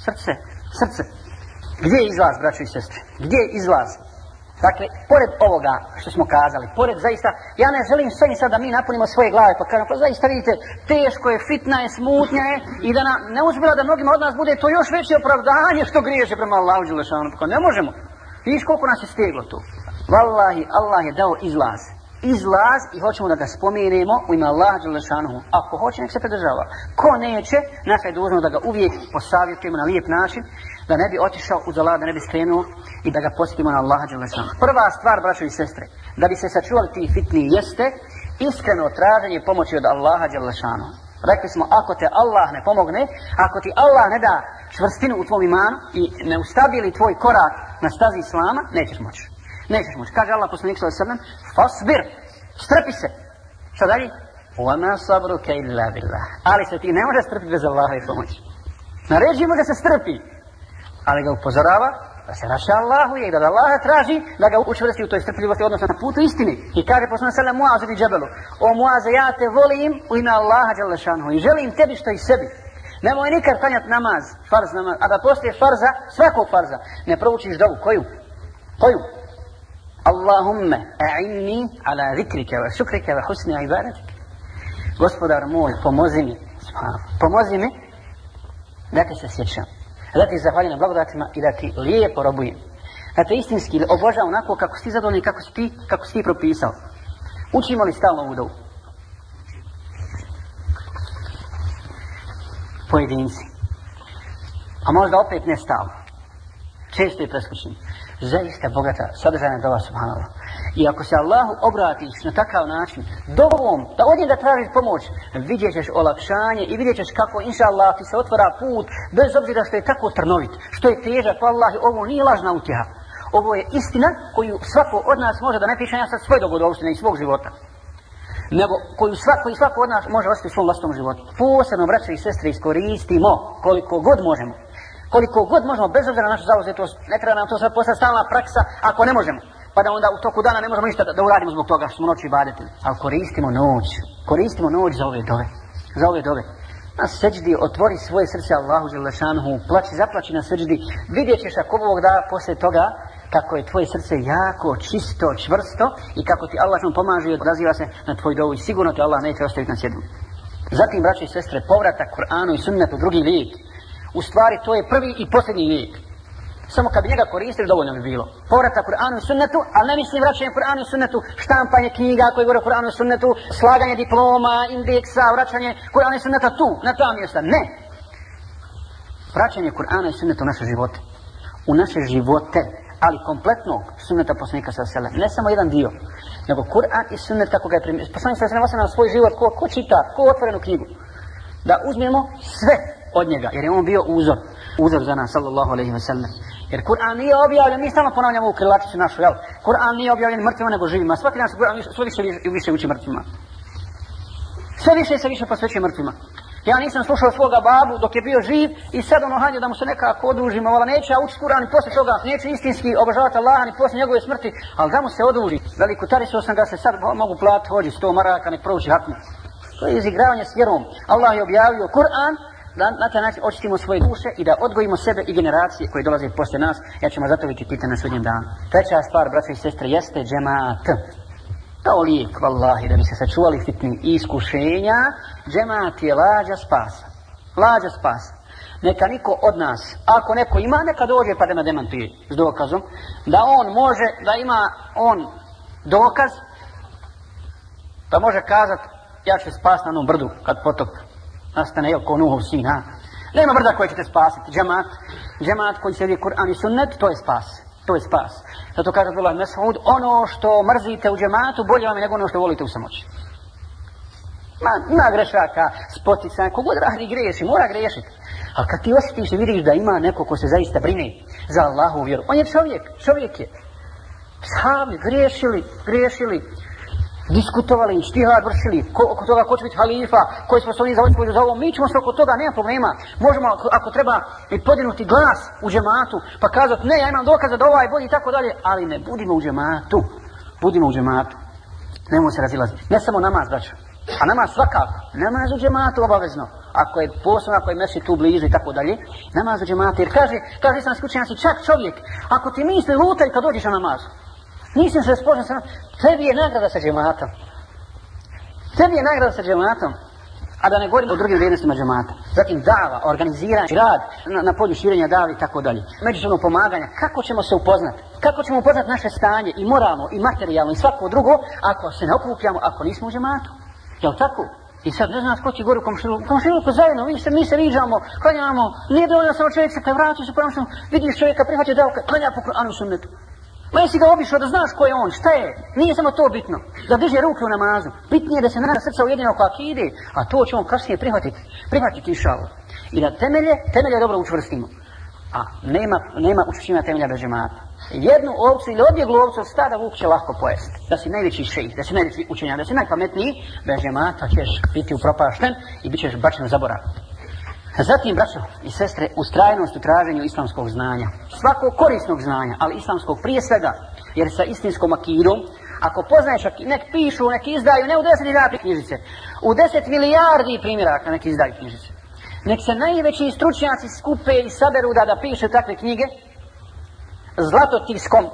A: srce, srce. Gdje je izlaz, braćo i sestre? Gdje je izlaz? Dakle, pored ovoga što smo kazali, pored zaista, ja ne želim sve ni sada da mi napunimo svoje glave, pa kažem, pa zaista vidite, teško je, fitna je, smutnja je, i da na, ne uzbira da mnogima od nas bude to još veće opravdanje što griješe prema Allahu Đelešanu, pa ne možemo. Viš koliko nas je steglo tu. Wallahi, Allah je dao izlaz. Izlaz i hoćemo da ga spomenemo u ime Allaha Đelešanu. Ako hoće, nek se predržava. Ko neće, naša je dužno da ga uvijek posavjetujemo na lijep način, da ne bi otišao u zalada, da ne bi skrenuo i da ga posjetimo na Allaha Đelešanu. Prva stvar, braćo i sestre, da bi se sačuvali ti fitni jeste iskreno traženje pomoći od Allaha Đelešanu. Rekli smo, ako te Allah ne pomogne, ako ti Allah ne da čvrstinu u tvom imanu i ne ustabili tvoj korak na stazi Islama, nećeš moći. Nećeš moći. Kaže Allah poslanik sallallahu alejhi ve sellem: "Fasbir, strpi se." Šta dalje? "Wa ma sabruka illa billah." Ali se ti ne možeš strpiti bez Allaha i pomoći. Naređimo ga se strpi ali ga upozorava da se raša Allahu i da Allaha traži da ga učvrsti u toj strpljivosti odnosno na putu istini. I kaže poslana sallam Muaz ibn Džebelu, o Muaz, ja te volim u ime Allaha Đalešanhu i želim tebi što i sebi. Nemoj nikad panjati namaz, farz namaz, a da poslije farza, svakog farza, ne proučiš dovu, koju? Koju? Allahumme, a'inni ala zikrike wa šukrike wa husni ibaratike. Gospodar moj, pomozi mi, pomozi mi da te se sjećam. A da ti zahvaljujem na blagodatima i da ti lijepo robujem. Da te istinski obožavam onako kako si zadovoljni i kako si ti, kako si ti propisao. Učimo li stalno ovu dovu? Pojedinci. A možda opet ne stalno. Često je preskućen zaista bogata sadržana dova subhanallah. I ako se Allahu obratiš na takav način, dovom, da odim da tražiš pomoć, vidjet ćeš olakšanje i vidjet ćeš kako, inša Allah, ti se otvora put, bez obzira što je tako trnovit, što je težak, pa Allah, ovo nije lažna utjeha. Ovo je istina koju svako od nas može da ne piše, ja sad svoj dogodovštine i svog života nego koju svako i svako od nas može ostati u svom vlastnom životu. Posebno, braće i sestre, iskoristimo koliko god možemo koliko god možemo, bez obzira na našu zauzetost, ne treba nam to sad postati stalna praksa, ako ne možemo. Pa da onda u toku dana ne možemo ništa da, da uradimo zbog toga što smo noći ibadetili. Ali koristimo noć, koristimo noć za ove dove, za ove dove. Na seđdi otvori svoje srce Allahu Đelešanuhu, plaći, zaplaći na seđdi, vidjet ćeš ako Bog da posle toga, kako je tvoje srce jako čisto, čvrsto i kako ti Allah nam pomaže i odaziva se na tvoj dovu i sigurno te Allah neće ostaviti na sjednu. Zatim, braće i sestre, povratak Kur'anu i sunnetu, drugi lik, U stvari to je prvi i posljednji lijek. Samo kad bi njega koristili, dovoljno bi bilo. Povratak Kur'anu i sunnetu, ali ne mislim vraćanje Kur'anu i sunnetu, štampanje knjiga koje govore Kur'anu i sunnetu, slaganje diploma, indeksa, vraćanje Kur'anu i sunneta tu, na ta mjesta. Ne! Vraćanje Kur'ana i sunneta u naše živote. U naše živote, ali kompletno sunneta poslanika sa sele. Ne samo jedan dio, nego Kur'an i sunneta koga je primio. Poslanik sa sele na svoj život, ko, ko čita, ko otvorenu knjigu. Da uzmemo sve od njega, jer je on bio uzor, uzor za nas, sallallahu alaihi wasallam. Jer Kur'an nije objavljen, mi stalno ponavljamo u krilaticu našu, jel? Kur'an nije objavljen mrtvima nego živima. Svaki dan se Kur'an sve više, više uči mrtvima. Sve više se više posveće mrtvima. Ja nisam slušao svoga babu dok je bio živ i sad ono hanje da mu se nekako odužimo. Ovala, neće ja učiti Kur'an i posle toga, neće istinski obožavati Allaha ni posle njegove smrti, ali da mu se oduži. Veliku tarisu sam ga se sad mogu platiti, hođi sto maraka, nek prouči hatno. To je izigravanje s vjerom. Allah je objavio Kur'an, da na taj način očistimo svoje duše i da odgojimo sebe i generacije koje dolaze poslije nas, ja ćemo zato biti pita na sudnjem danu. Treća stvar, braćo i sestre, jeste džemat. Kao lijek, vallahi, da bi se sačuvali fitnim iskušenja, džemat je lađa spasa. Lađa spasa. Neka niko od nas, ako neko ima, neka dođe pa da me demantuje s dokazom, da on može, da ima on dokaz, da pa može kazat, ja ću spas na onom brdu kad potop nastane jel ko nuhov sin, ha? Nema brda koje ćete spasiti, džemat, džemat koji se vidi Kur'an i sunnet, to je spas, to je spas. Zato kaže Abdullah Mesaud, ono što mrzite u džematu, bolje vam je nego ono što volite u samoći. Ma, ima grešaka, spotica, kogod radi greši, mora grešiti. Ali kad ti osjetiš i vidiš da ima neko ko se zaista brine za Allahu vjeru, on je čovjek, čovjek je. Sami, grešili, grešili, diskutovali i štihad vršili, ko, oko toga ko će biti halifa, koji smo se za ovom, za ovom, mi ćemo se oko toga, nema problema. Možemo, ako, ako treba, i podinuti glas u džematu, pa kazati, ne, ja imam dokaza da ovaj bolji i tako dalje, ali ne, budimo u džematu, budimo u džematu, nemo se razilaziti. Ne samo namaz, braćo, a namaz svakako, namaz u džematu obavezno, ako je posao, ako je mesi tu blizu i tako dalje, namaz u džematu, jer kaže, kaže sam skučenjaci, čak čovjek, ako ti misli lutaj kad dođeš na namazu, Nisam se spožen sa Tebi je nagrada sa džematom. Tebi je nagrada sa džematom. A da ne govorim o drugim vrijednostima džemata. Zatim dava, organiziranje, rad na, na polju širenja davi i tako dalje. Međusobno pomaganja. Kako ćemo se upoznati? Kako ćemo upoznati naše stanje i moralno i materijalno i svako drugo ako se ne okupljamo, ako nismo u džematu? Jel tako? I sad ne znam ko će gori u komšiluku, komšiluku zajedno, vi se, mi se viđamo, klanjamo, nije dovoljno samo čovjek se kaj vraća se po vidiš čovjeka, prihvaća dao, klanja po Kur'anu sunnetu. Ma jesi ga obišao da znaš ko je on, šta je? Nije samo to bitno. Da drže ruke u namazu. Bitnije je da se nana srca ujedine oko akide, a to će on kasnije prihvatiti. Prihvatiti inšalo. I da temelje, temelje dobro učvrstimo. A nema, nema učvrstima temelja bez žemata. Jednu ovcu ili odbjeglu ovcu od stada vuk će lahko pojesti. Da si najveći šejih, da si najveći učenjak, da si najpametniji, bez žemata ćeš biti upropašten i bit ćeš bačen zaborav. Zatim, braćo i sestre, ustrajnost u traženju islamskog znanja. Svakog korisnog znanja, ali islamskog prije svega. Jer sa istinskom akidom, ako poznaješ, nek pišu, nek izdaju, ne u deset milijardi knjižice, u deset milijardi primjeraka nek izdaju knjižice. Nek se najveći stručnjaci skupe i saberu da da piše takve knjige, zlato tiskom,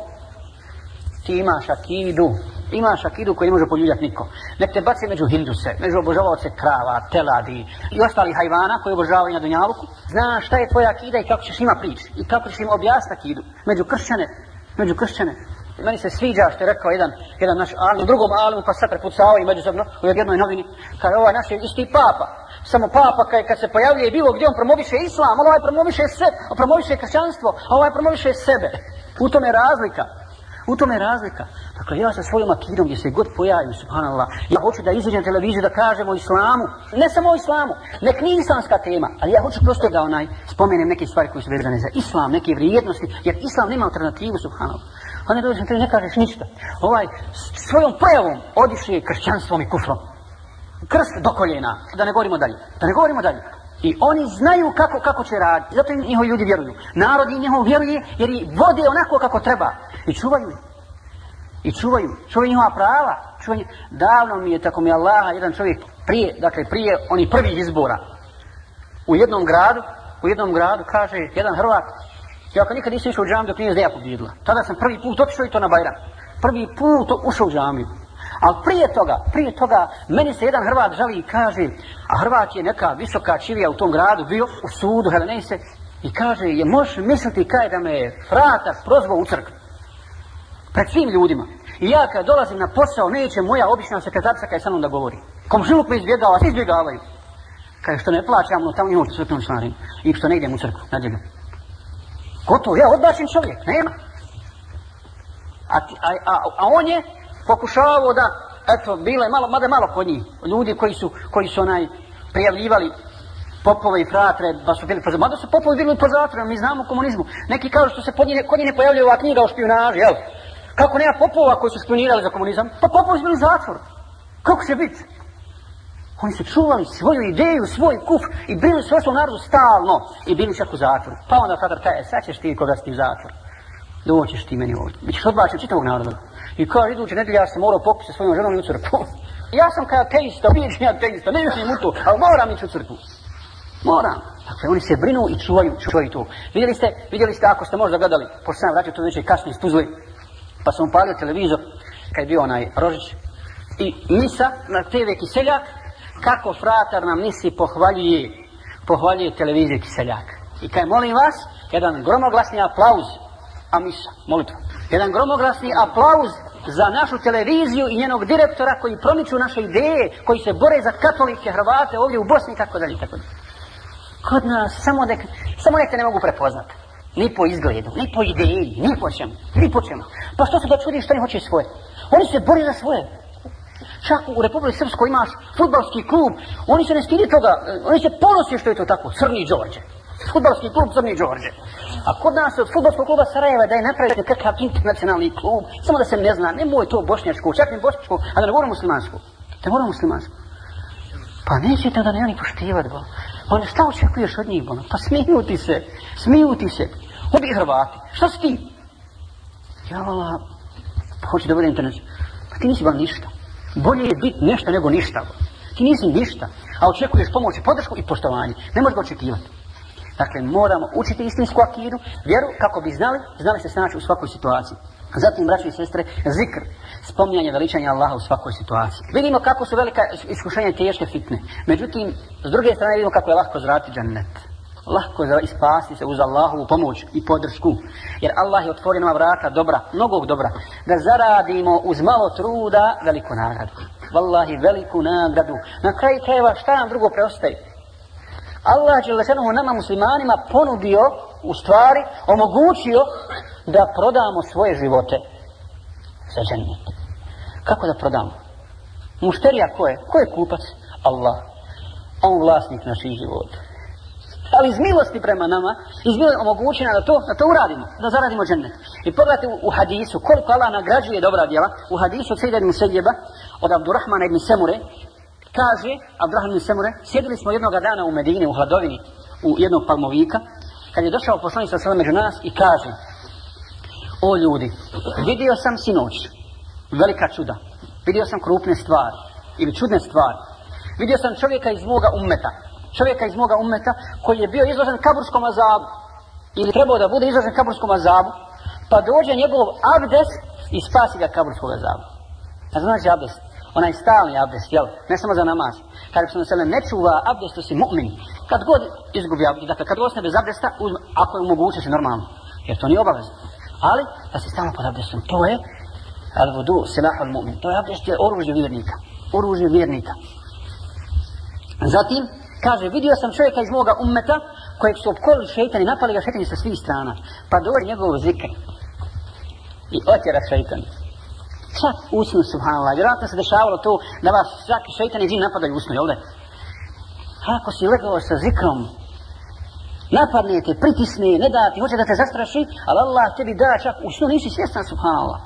A: ti imaš akidu, imaš akidu koju ne može poljuljati niko. Nek te baci među hinduse, među obožavaoce krava, teladi i ostali hajvana koji obožavaju na Dunjavuku. Zna šta je tvoja akida i kako ćeš ima prič i kako ćeš im objasniti akidu. Među kršćane, među kršćane. Meni se sviđa što je rekao jedan, jedan naš alim, drugom alimu pa sad prepucavaju međusobno u jednoj novini. Kaže, ovaj naš je isti papa. Samo papa kaj, kad se pojavljuje bilo gdje on promoviše islam, ovaj promoviše sve, promoviše kršćanstvo, ovaj promoviše sebe. U tome je razlika. U tome je razlika. Dakle, ja sa svojom akidom, gdje se god pojavim, subhanallah, ja hoću da izađem na televiziju da kažem o islamu. Ne samo o islamu, nek nije islamska tema, ali ja hoću prosto da onaj, spomenem neke stvari koje su vezane za islam, neke vrijednosti, jer islam nema alternativu, subhanallah. A ne dođeš na ne kažeš ništa. Ovaj, svojom pojavom odišuje kršćanstvom i kufrom. Krst do koljena, da ne govorimo dalje, da ne govorimo dalje. I oni znaju kako, kako će raditi, zato im njihovi ljudi vjeruju. Narod im njihov vjeruje jer ih vode onako kako treba. I čuvaju ih. I čuvaju. Čuvaju njihova prava. Čuvaju. Davno mi je, tako mi je Allaha, jedan čovjek prije, dakle prije onih prvih izbora, u jednom gradu, u jednom gradu, kaže, jedan Hrvat, ja kao nikad nisam išao u džamiju dok nije zdeja pobjedila. Tada sam prvi put otišao i to na Bajram. Prvi put ušao u džamiju. Ali prije toga, prije toga, meni se jedan Hrvat žali i kaže, a Hrvat je neka visoka čivija u tom gradu bio, u sudu Helenese, i kaže, je možeš misliti kaj da me je frata prozvao u crkvu pred svim ljudima. I ja kad dolazim na posao, neće moja obična sekretarca kaj sa mnom da govori. Komšiluk me izbjegava, svi izbjegavaju. Kaj što ne plaćam, no tamo imam crkvenu članarinu. I što ne idem u crkvu, na djegu. Gotovo, ja odbačen čovjek, nema. A, a, a, a on je pokušavao da, eto, bilo je malo, mada malo kod njih, ljudi koji su, koji su onaj, prijavljivali popove i fratre, ba pa su bili pozatvore, mada su popovi bili pozatvore, mi znamo komunizmu. Neki kažu što se kod njih, kod njih ne pojavljaju ova knjiga o špionažu, jel? Kako nema popova koji su spionirali za komunizam? Pa popovi su bili zatvor. Kako će biti? Oni su čuvali svoju ideju, svoj kuf i bili su osnovu narodu stalno i bili su u zatvor. Pa onda Fadar kaže, e, sad ćeš ti koga ti u zatvor. Doćeš ti meni ovdje. Bićeš odbačen čitavog naroda. I kao iduće nedelje ja sam morao pokupiti sa svojom ženom i u crpu. ja sam kao teista, vidim ja teista, ne vidim u to, ali moram ići u crpu. Moram. Dakle, oni se brinu i čuvaju, čuvaju to. Vidjeli ste, vidjeli ste, ako ste možda gledali, pošto sam vratio to neće kasnije iz Tuzli, pa sam upalio televizor kad je bio onaj Rožić i misa na TV Kiseljak kako fratar nam misli pohvaljuje pohvaljuje televizije Kiseljak i kaj molim vas jedan gromoglasni aplauz a misa, molitva jedan gromoglasni aplauz za našu televiziju i njenog direktora koji promiču naše ideje, koji se bore za katolike Hrvate ovdje u Bosni i tako dalje. Kod nas samo nek, samo nek te ne mogu prepoznati. Ni po izgledu, ni po ideji, ni po čemu, ni po čemu. Pa što se da čudiš što ne hoće svoje? Oni se bori za svoje. Čak u Republike Srpskoj imaš futbalski klub, oni se ne stidi toga, eh, oni se ponose što je to tako, Crni Đorđe. Futbalski klub Crni Đorđe. A kod nas od futbalskog kluba Sarajeva da je napravljen kakav internacionalni klub, samo da se ne zna, nemoj to bošnjačko, čak ni bošnjačko, a da ne govorim muslimansko. Da govorim muslimansko. Pa nećete da ne oni poštivati, bo. Oni, pa šta očekuješ od njih, bo? Pa smiju ti se, smiju ti se. Ovi Hrvati, šta si ti? Ja vala, pa hoću da budem te nas... Pa ti nisi vam ništa. Bolje je biti nešto nego ništa. Ti nisi ništa, a očekuješ pomoć i podršku i poštovanje. Ne možeš ga očekivati. Dakle, moramo učiti istinsku akidu, vjeru, kako bi znali, znali se snaći u svakoj situaciji. Zatim, braći i sestre, zikr, spominjanje veličanja Allaha u svakoj situaciji. Vidimo kako su velika iskušenja teške fitne. Međutim, s druge strane vidimo kako je lahko zrati džennet lahko za ispasti se uz Allahovu pomoć i podršku. Jer Allah je otvorio nama vrata dobra, mnogog dobra, da zaradimo uz malo truda veliku nagradu. Wallahi veliku nagradu. Na kraju kreva šta nam drugo preostaje? Allah je lesenuhu nama muslimanima ponudio, u stvari, omogućio da prodamo svoje živote za džennet. Kako da prodamo? Mušterija ko je? Ko je kupac? Allah. On vlasnik naših života ali iz milosti prema nama, iz milosti omogućena da to, da to uradimo, da zaradimo džennet. I pogledajte u, u hadisu, koliko Allah nagrađuje dobra djela, u hadisu od Sejda ibn Sejjeba, od Abdurrahmana ibn Semure, kaže, Abdurrahman ibn Semure, sjedili smo jednoga dana u Medini, u hladovini, u jednog palmovika, kad je došao poslanik sa među nas i kaže, o ljudi, vidio sam sinoć, velika čuda, vidio sam krupne stvari, ili čudne stvari, Vidio sam čovjeka iz moga ummeta, čovjeka iz moga umeta koji je bio izložen kaburskom azabu ili trebao da bude izložen kaburskom azabu pa dođe njegov abdes i spasi ga kaburskog azabu. A znaš abdes? Onaj stalni abdest, jel? Ne samo za namaz. Kad bi se na sebe ne čuva abdest, to si mu'min. Kad god izgubi abdest, dakle kad ostane bez abdesta, uzme, ako je moguće se normalno. Jer to nije obavezno. Ali, da si stalno pod abdestom, to je al vodu silah al mu'min. To je abdest, je oružje vjernika. Oružje vjernika. Zatim, Kaže, vidio sam čovjeka iz moga ummeta, kojeg su opkoli šeitani, napali ga šeitani sa svih strana. Pa dovolj njegov zikr. I otjera šeitan. Čak usnu, subhanallah. Vjerojatno se dešavalo to da vas svaki šeitan iz njih napadaju usnu, jel da? Ako si legao sa zikrom, napadne te, pritisne, ne da ti hoće da te zastraši, ali Allah tebi da čak usnu, nisi svjestan, subhanallah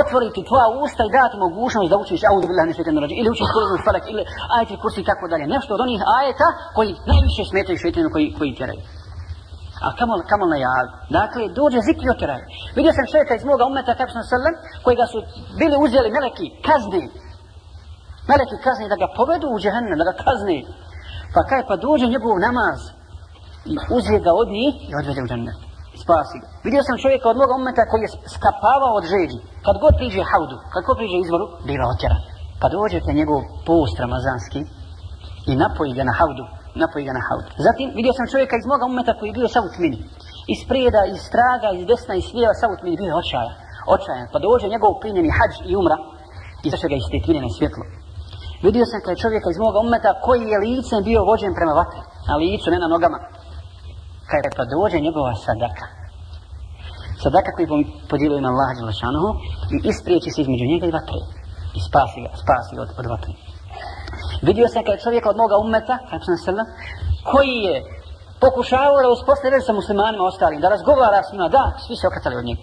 A: otvori ti tvoja usta i dati mogućnost da učiš audu billahi nešto jedan rađe, ili učiš kurzu falak, ili ajeti kursi i tako dalje. Nešto od onih ajeta koji najviše smetaju šeitanu koji, koji tjeraju. A kamal, kamal na jag. Dakle, dođe zik i otjeraju. Vidio sam šeita iz moga umeta, kako sam sallam, koji ga su bili uzeli meleki kazni. Meleki kazni da ga povedu u džehennem, da ga kazni. Pa kaj, pa dođe njegov namaz i uzije ga od njih i odvede u džennet spasi ga. Vidio sam čovjeka od moga umeta koji je skapavao od žeđi. Kad god priđe haudu, kad god priđe izvoru, bila otjera. Pa dođe na njegov post ramazanski i napoji ga na haudu, napoji ga na haudu. Zatim vidio sam čovjeka iz moga umeta koji je bio sa utmini. Iz prijeda, iz straga, iz desna i svijeva sa utmini, bio je očajan. Očajan. Pa dođe njegov primjeni hađ i umra i zašto ga iz te tmine na svjetlo. Vidio sam kada čovjeka iz moga umeta koji je licem bio vođen prema vatre. Na licu, ne na nogama. Kaj je pa dođe njegova sadaka sadaka koji podijeluje na Allah Đelešanohu i ispriječi se između njega i vatre. I spasi ga, spasi ga od, od vatre. Vidio sam kada čovjeka od moga ummeta, koji je pokušavao da uspostavlja sa muslimanima ostalim, da razgovara s njima, da, svi se okratali od njega.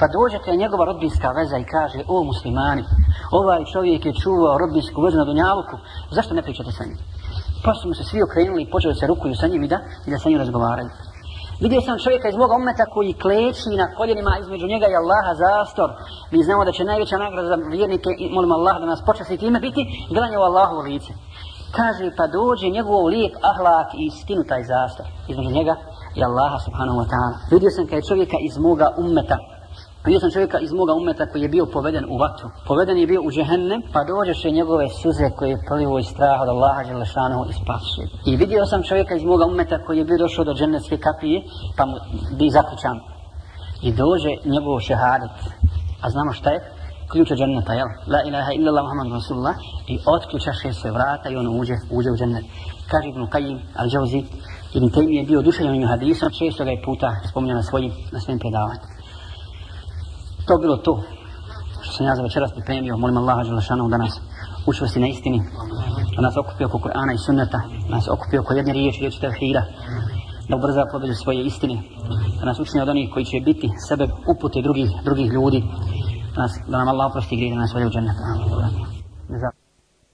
A: Pa dođe te njegova rodbinska veza i kaže, o muslimani, ovaj čovjek je čuvao rodbinsku vezu na Dunjavuku, zašto ne pričate sa njim? Pa su mu se svi okrenuli i počeli se rukuju sa njim i da, i da sa njim razgovaraju. Vidio sam čovjeka iz moga ometa koji kleći na koljenima između njega i Allaha zastor. Mi znamo da će najveća nagrada za vjernike, molim Allah da nas počasti time biti, granje u Allahu u lice. Kaže, pa dođe njegov lijek ahlak i skinu taj zastor između njega i Allaha subhanahu wa ta'ala. Vidio sam kada je čovjeka iz moga ummeta Vidio sam čovjeka iz moga umeta koji je bio poveden u vatru. Poveden je bio u džehennem, pa dođeše njegove suze koje je plivo iz straha od Allaha Želešanohu i spasio. I vidio sam čovjeka iz moga umeta koji je bio došao do džennetske kapije, pa mu bi zaključan. I dođe njegov šehadet. A znamo šta je? Ključ od dženneta, jel? La ilaha illallah Muhammad Rasulullah. I otključaše se vrata i on uđe, uđe u džennet. Kaže Ibn Qajim, Al-đavzi, Ibn Taymi je bio dušanjom hadisom, često ga je puta spominjao na svojim, na svojim predavanjima to bilo to što sam ja za večeras pripremio. Molim Allaha Đelešanu da nas učvrsti na istini, da nas okupio oko Kur'ana i Sunnata, da nas okupio oko jedne riječi, riječi Tevhira, da ubrza pobedu svoje istine, da nas učini od onih koji će biti sebe upute drugih, drugih ljudi, da, nas, da nam Allah oprosti grije, da nas vodi u džennet. Amin.